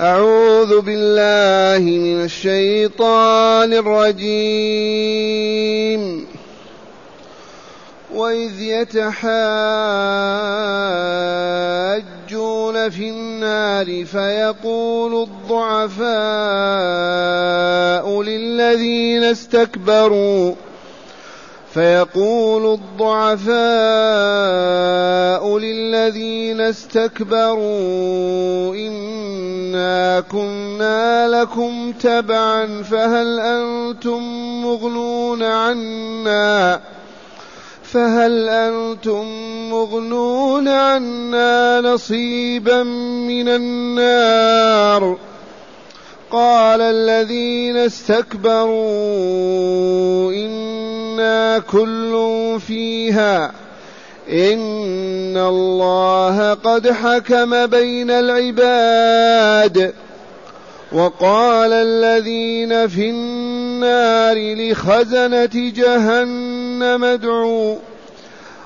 أعوذ بالله من الشيطان الرجيم. وإذ يتحاجون في النار فيقول الضعفاء للذين استكبروا فيقول الضعفاء للذين استكبروا إنا كنا لكم تبعا فهل أنتم مغنون عنا؟ فهل أنتم مغنون عنا نصيبا من النار؟ قال الذين استكبروا إنا كل فيها. إن الله قد حكم بين العباد. وقال الذين في النار لخزنة جهنم ادعوا.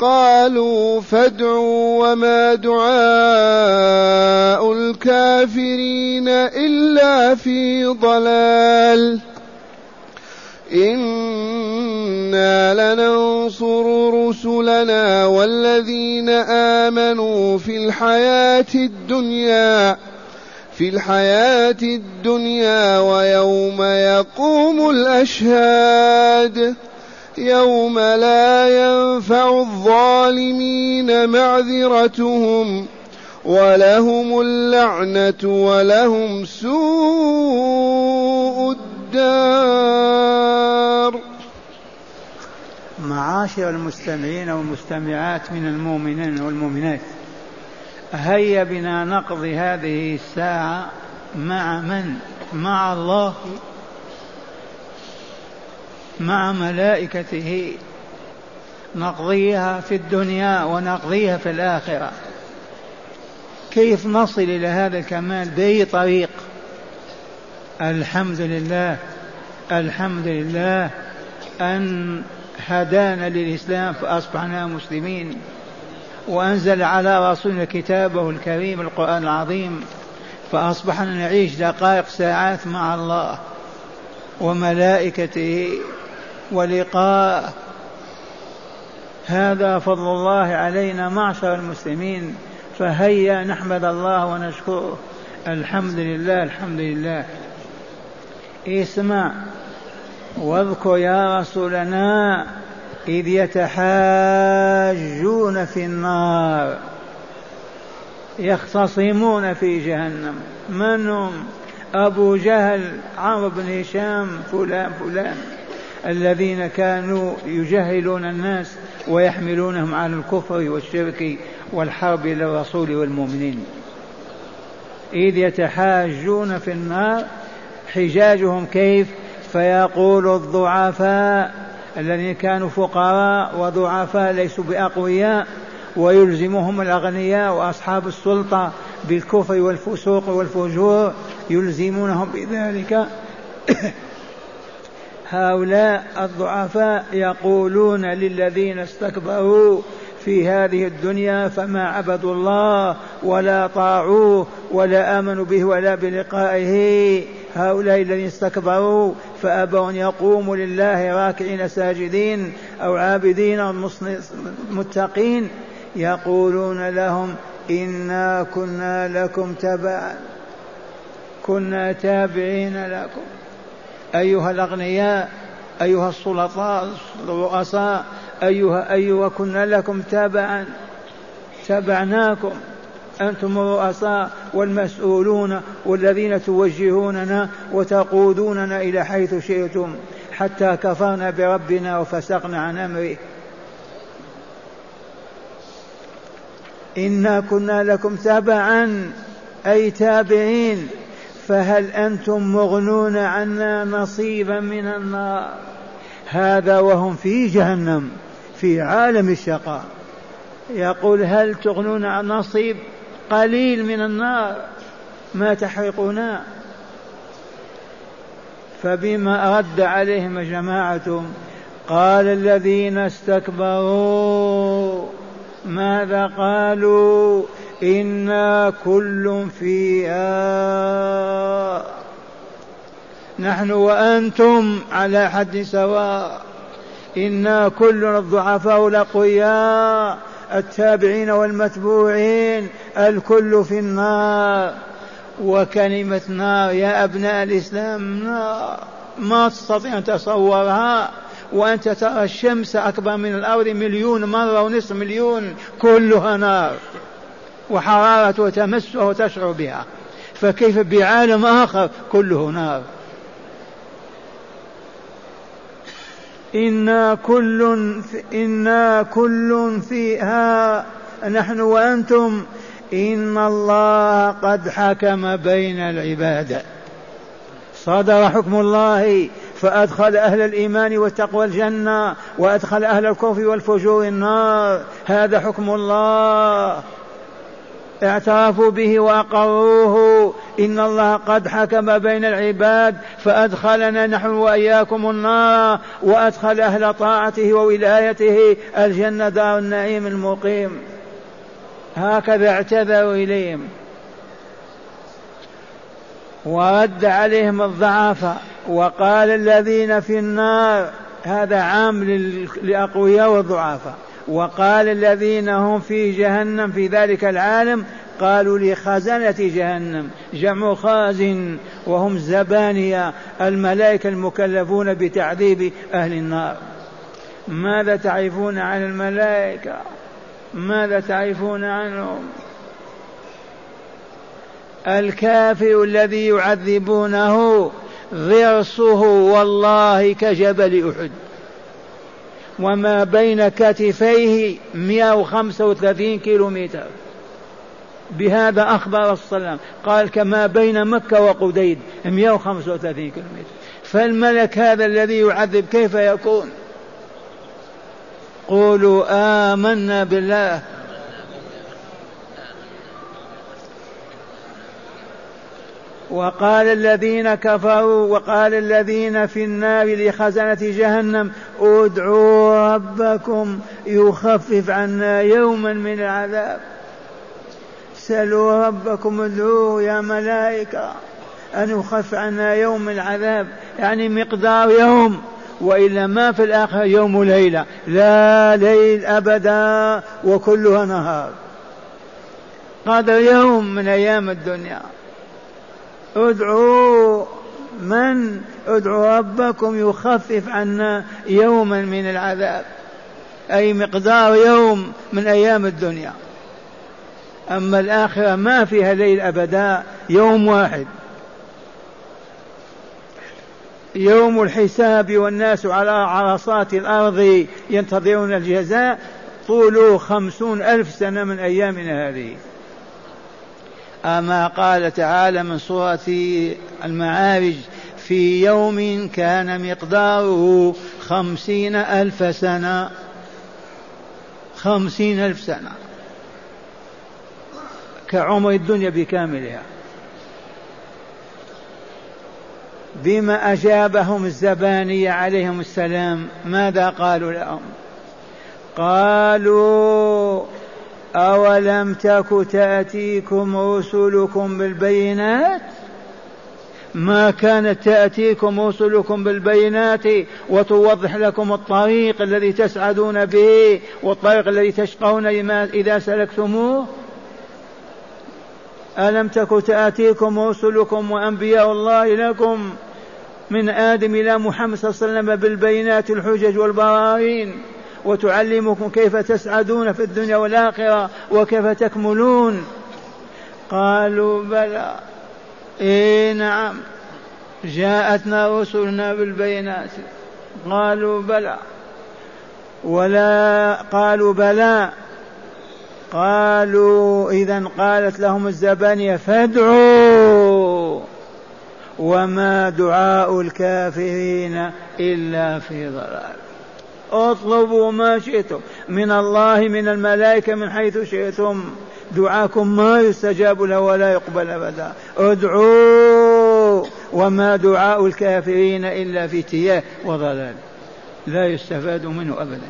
قالوا فادعوا وما دعاء الكافرين إلا في ضلال. إنا لننصر رسلنا والذين آمنوا في الحياة الدنيا في الحياة الدنيا ويوم يقوم الأشهاد. يوم لا ينفع الظالمين معذرتهم ولهم اللعنة ولهم سوء الدار معاشر المستمعين والمستمعات من المؤمنين والمؤمنات هيا بنا نقضي هذه الساعة مع من؟ مع الله مع ملائكته نقضيها في الدنيا ونقضيها في الآخرة. كيف نصل إلى هذا الكمال؟ بأي طريق؟ الحمد لله الحمد لله أن هدانا للإسلام فأصبحنا مسلمين وأنزل على رسولنا كتابه الكريم القرآن العظيم فأصبحنا نعيش دقائق ساعات مع الله وملائكته ولقاء. هذا فضل الله علينا معشر المسلمين فهيا نحمد الله ونشكره. الحمد لله الحمد لله. اسمع واذكر يا رسولنا إذ يتحاجون في النار يختصمون في جهنم. من هم؟ أبو جهل عمرو بن هشام فلان فلان. الذين كانوا يجهلون الناس ويحملونهم على الكفر والشرك والحرب إلى الرسول والمؤمنين. إذ يتحاجون في النار حجاجهم كيف؟ فيقول الضعفاء الذين كانوا فقراء وضعفاء ليسوا بأقوياء ويلزمهم الأغنياء وأصحاب السلطة بالكفر والفسوق والفجور يلزمونهم بذلك. هؤلاء الضعفاء يقولون للذين استكبروا في هذه الدنيا فما عبدوا الله ولا طاعوه ولا آمنوا به ولا بلقائه. هؤلاء الذين استكبروا فأبوا أن يقوموا لله راكعين ساجدين أو عابدين متقين. يقولون لهم إنا كنا لكم تبعا كنا تابعين لكم. أيها الأغنياء أيها السلطاء الرؤساء أيها أيها كنا لكم تبعا تبعناكم أنتم الرؤساء والمسؤولون والذين توجهوننا وتقودوننا إلى حيث شئتم حتى كفرنا بربنا وفسقنا عن أمره. إنا كنا لكم تبعا أي تابعين. فهل أنتم مغنون عنا نصيبا من النار؟ هذا وهم في جهنم في عالم الشقاء. يقول هل تغنون عن نصيب قليل من النار؟ ما تحرقنا. فبما رد عليهم جماعة قال الذين استكبروا ماذا قالوا؟ إنا كل فيها نحن وأنتم على حد سواء. إنا كل الضعفاء الأقوياء التابعين والمتبوعين الكل في النار. وكلمة نار يا أبناء الإسلام نار ما تستطيع أن تصورها وأنت ترى الشمس أكبر من الأرض مليون مرة ونصف مليون كلها نار. وحرارة تمسها وتشعر بها. فكيف بعالم آخر كله نار. إنا كل إنا كل فيها نحن وأنتم. إن الله قد حكم بين العباد. صدر حكم الله فأدخل أهل الإيمان والتقوى الجنة وأدخل أهل الكفر والفجور النار. هذا حكم الله. اعترفوا به وأقروه. إن الله قد حكم بين العباد فأدخلنا نحن وإياكم النار وأدخل أهل طاعته وولايته الجنة دار النعيم المقيم. هكذا اعتذروا إليهم. ورد عليهم الضعف وقال الذين في النار هذا عام للاقوياء والضعفاء. وقال الذين هم في جهنم في ذلك العالم قالوا لخزنة جهنم جمع خازن وهم زبانية الملائكة المكلفون بتعذيب أهل النار. ماذا تعرفون عن الملائكة؟ ماذا تعرفون عنهم؟ الكافر الذي يعذبونه ضرسه والله كجبل أحد. وما بين كتفيه 135 كيلو متر بهذا أخبر السلام قال كما بين مكة وقديد 135 كيلو متر فالملك هذا الذي يعذب كيف يكون؟ قولوا آمنا بالله وقال الذين كفروا وقال الذين في النار لخزنة جهنم ادعوا ربكم يخفف عنا يوما من العذاب. سلوا ربكم ادعوه يا ملائكة أن يخفف عنا يوم العذاب. يعني مقدار يوم وإلا ما في الآخرة يوم ليلة لا ليل أبدا وكلها نهار. قدر يوم من أيام الدنيا. ادعوا من ادعوا ربكم يخفف عنا يوما من العذاب أي مقدار يوم من أيام الدنيا. أما الآخرة ما فيها ليل أبدا يوم واحد. يوم الحساب والناس على عرصات الأرض ينتظرون الجزاء طوله خمسون ألف سنة من أيامنا هذه. أما قال تعالى من سورة المعارج في يوم كان مقداره خمسين ألف سنة. خمسين ألف سنة. كعمر الدنيا بكاملها. بما أجابهم الزبانية عليهم السلام ماذا قالوا لهم؟ قالوا أولم تك تأتيكم رسلكم بالبينات؟ ما كانت تأتيكم رسلكم بالبينات وتوضح لكم الطريق الذي تسعدون به والطريق الذي تشقون إذا سلكتموه؟ ألم تك تأتيكم رسلكم وأنبياء الله لكم من آدم إلى محمد صلى الله عليه وسلم بالبينات الحجج والبراهين؟ وتعلمكم كيف تسعدون في الدنيا والآخرة وكيف تكملون. قالوا بلى. إيه نعم. جاءتنا رسلنا بالبينات. قالوا بلى. ولا قالوا بلى. قالوا إذا قالت لهم الزبانية فادعوا. وما دعاء الكافرين إلا في ضلال. اطلبوا ما شئتم. من الله من الملائكة من حيث شئتم. دعاكم ما يستجاب له ولا يقبل أبدا. ادعوا وما دعاء الكافرين إلا في تياه وضلال. لا يستفاد منه أبدا.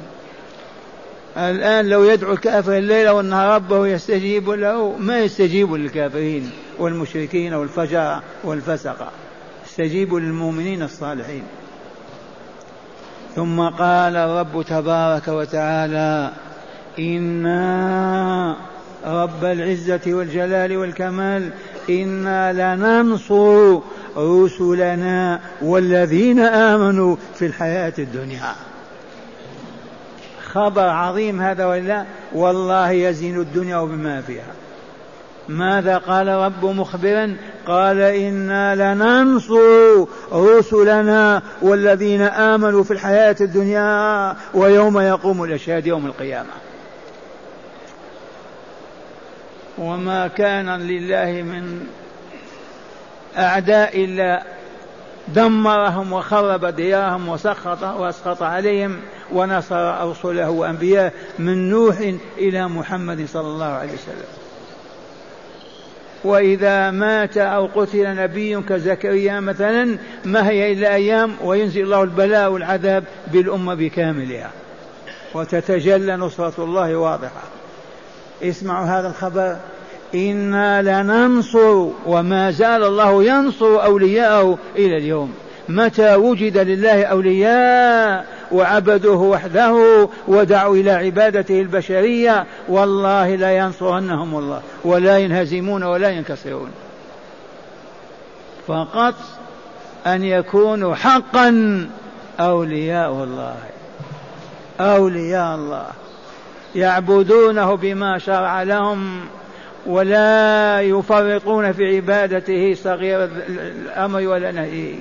الآن لو يدعو الكافر الليل والنهار ربه يستجيب له. ما يستجيب للكافرين والمشركين والفجر والفسقة يستجيب للمؤمنين الصالحين. ثم قال الرب تبارك وتعالى إنا رب العزة والجلال والكمال إنا لننصر رسلنا والذين آمنوا في الحياة الدنيا. خبر عظيم هذا ولا؟ والله يزين الدنيا وبما فيها. ماذا قال رب مخبرا؟ قال إنا لننصر رسلنا والذين آمنوا في الحياة الدنيا ويوم يقوم الأشهاد يوم القيامة. وما كان لله من أعداء إلا دمرهم وخرب ديارهم وسخط واسقط عليهم ونصر رسله وانبياءه من نوح إلى محمد صلى الله عليه وسلم. وإذا مات أو قتل نبي كزكريا مثلا ما هي إلا أيام وينزل الله البلاء والعذاب بالأمة بكاملها. وتتجلى نصرة الله واضحة. اسمعوا هذا الخبر. إنا لننصر وما زال الله ينصر أولياءه إلى اليوم. متى وجد لله أولياء وعبدوه وحده ودعوا إلى عبادته البشرية والله لا ينصرنهم الله ولا ينهزمون ولا ينكسرون. فقط أن يكونوا حقا أولياء الله أولياء الله يعبدونه بما شرع لهم ولا يفرطون في عبادته صغير الأمر ولا نهيه.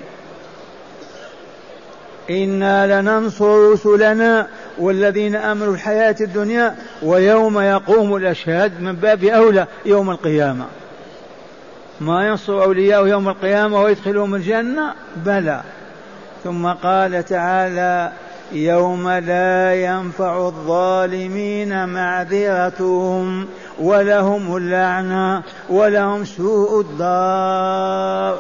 إنا لننصر رسلنا والذين آمنوا الحياة الدنيا ويوم يقوم الأشهاد من باب أولى يوم القيامة. ما ينصر أولياءه يوم القيامة ويدخلهم الجنة؟ بلى. ثم قال تعالى يوم لا ينفع الظالمين معذرتهم ولهم اللعنة ولهم سوء الدار.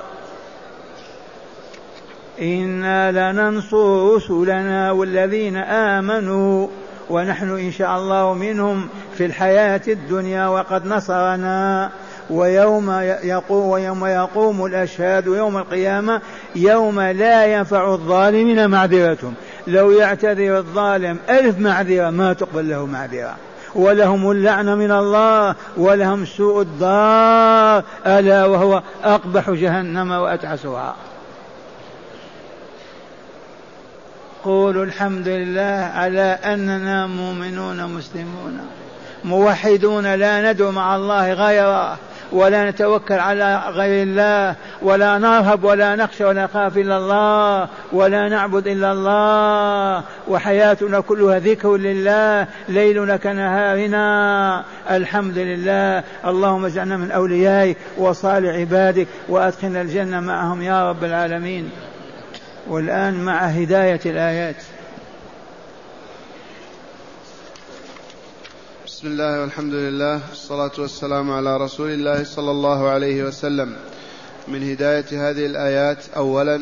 إنا لننصر رسلنا والذين آمنوا ونحن إن شاء الله منهم في الحياة الدنيا وقد نصرنا ويوم يقوم ويوم يقوم الأشهاد يوم القيامة يوم لا ينفع الظالمين معذرتهم لو يعتذر الظالم ألف معذرة ما تقبل له معذرة ولهم اللعنة من الله ولهم سوء الدار ألا وهو أقبح جهنم وأتعسها قولوا الحمد لله على أننا مؤمنون مسلمون. موحدون لا ندعو مع الله غيره ولا نتوكل على غير الله ولا نرهب ولا نخشى ولا نخاف إلا الله ولا نعبد إلا الله. وحياتنا كلها ذكر لله ليلنا كنهارنا. الحمد لله. اللهم اجعلنا من أوليائك وصالح عبادك وأدخلنا الجنة معهم يا رب العالمين. والآن مع هداية الآيات. بسم الله والحمد لله والصلاة والسلام على رسول الله صلى الله عليه وسلم. من هداية هذه الآيات أولا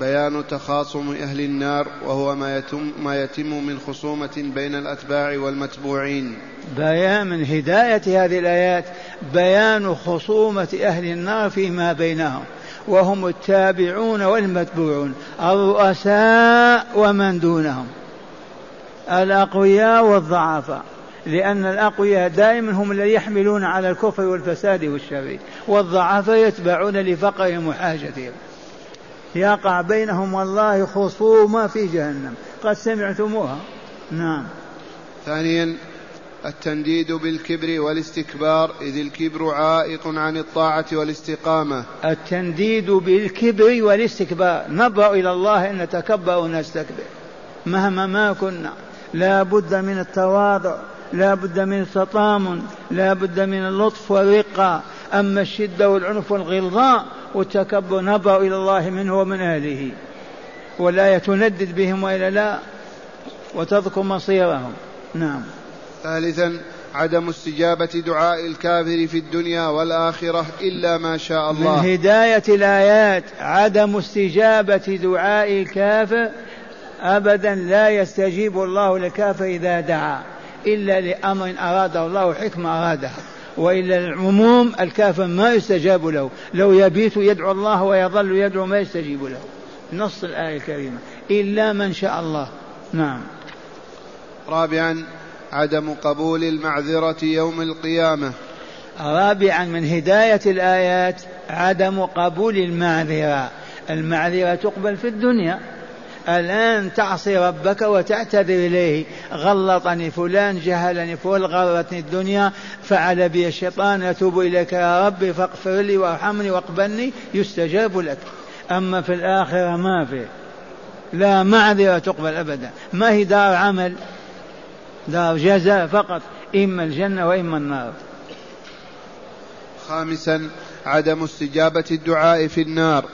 بيان تخاصم أهل النار وهو ما يتم, ما يتم من خصومة بين الأتباع والمتبوعين. بيان من هداية هذه الآيات بيان خصومة أهل النار فيما بينهم. وهم التابعون والمتبوعون الرؤساء ومن دونهم الأقوياء والضعفاء لأن الأقوياء دائما هم الذين يحملون على الكفر والفساد والشر والضعفاء يتبعون لفقرهم وحاجتهم. يقع بينهم والله خصومة في جهنم قد سمعتموها. نعم. ثانيا التنديد بالكبر والاستكبار إذ الكبر عائق عن الطاعة والاستقامة. التنديد بالكبر والاستكبار. نبرأ إلى الله أن نتكبر ونستكبر. مهما ما كنا لا بد من التواضع لا بد من تطامن لا بد من اللطف والرقة أما الشدة والعنف والغلظاء والتكبر نبر إلى الله منه ومن أهله. ولا يتندد بهم وإلا لا وتذكر مصيرهم. نعم. ثالثا عدم استجابة دعاء الكافر في الدنيا والآخرة إلا ما شاء الله. من هداية الآيات عدم استجابة دعاء الكافر أبدا لا يستجيب الله للكافر إذا دعا إلا لأمر أراده الله حكمة أرادها وإلا العموم الكافر ما يستجاب له. لو يبيت يدعو الله ويظل يدعو ما يستجيب له. نص الآية الكريمة. إلا من شاء الله. نعم. رابعا عدم قبول المعذرة يوم القيامة. رابعا من هداية الآيات عدم قبول المعذرة. المعذرة تقبل في الدنيا. الآن تعصي ربك وتعتذر إليه. غلطني فلان جهلني فلان غرتني الدنيا. فعل بي الشيطان أتوب إليك يا ربي فاغفر لي وارحمني واقبلني يستجاب لك. أما في الآخرة ما في. لا معذرة تقبل أبدا. ما هي دار عمل؟ دار جزاء فقط إما الجنة وإما النار. خامسا عدم استجابة الدعاء في النار.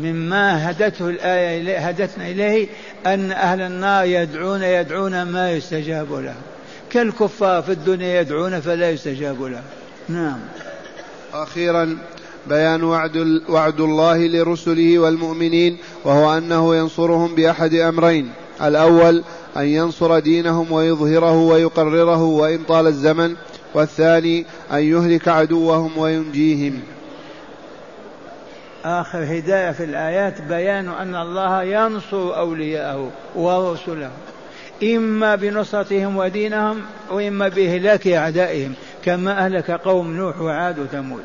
مما هدته الآية هدتنا إليه أن أهل النار يدعون يدعون ما يستجاب له. كالكفار في الدنيا يدعون فلا يستجاب له. نعم. أخيرا بيان وعد, وعد الله لرسله والمؤمنين وهو أنه ينصرهم بأحد أمرين. الأول أن ينصر دينهم ويظهره ويقرره وإن طال الزمن والثاني أن يهلك عدوهم وينجيهم. آخر هداية في الآيات بيان أن الله ينصر أولياءه ورسله إما بنصرتهم ودينهم وإما بإهلاك أعدائهم كما أهلك قوم نوح وعاد وثمود.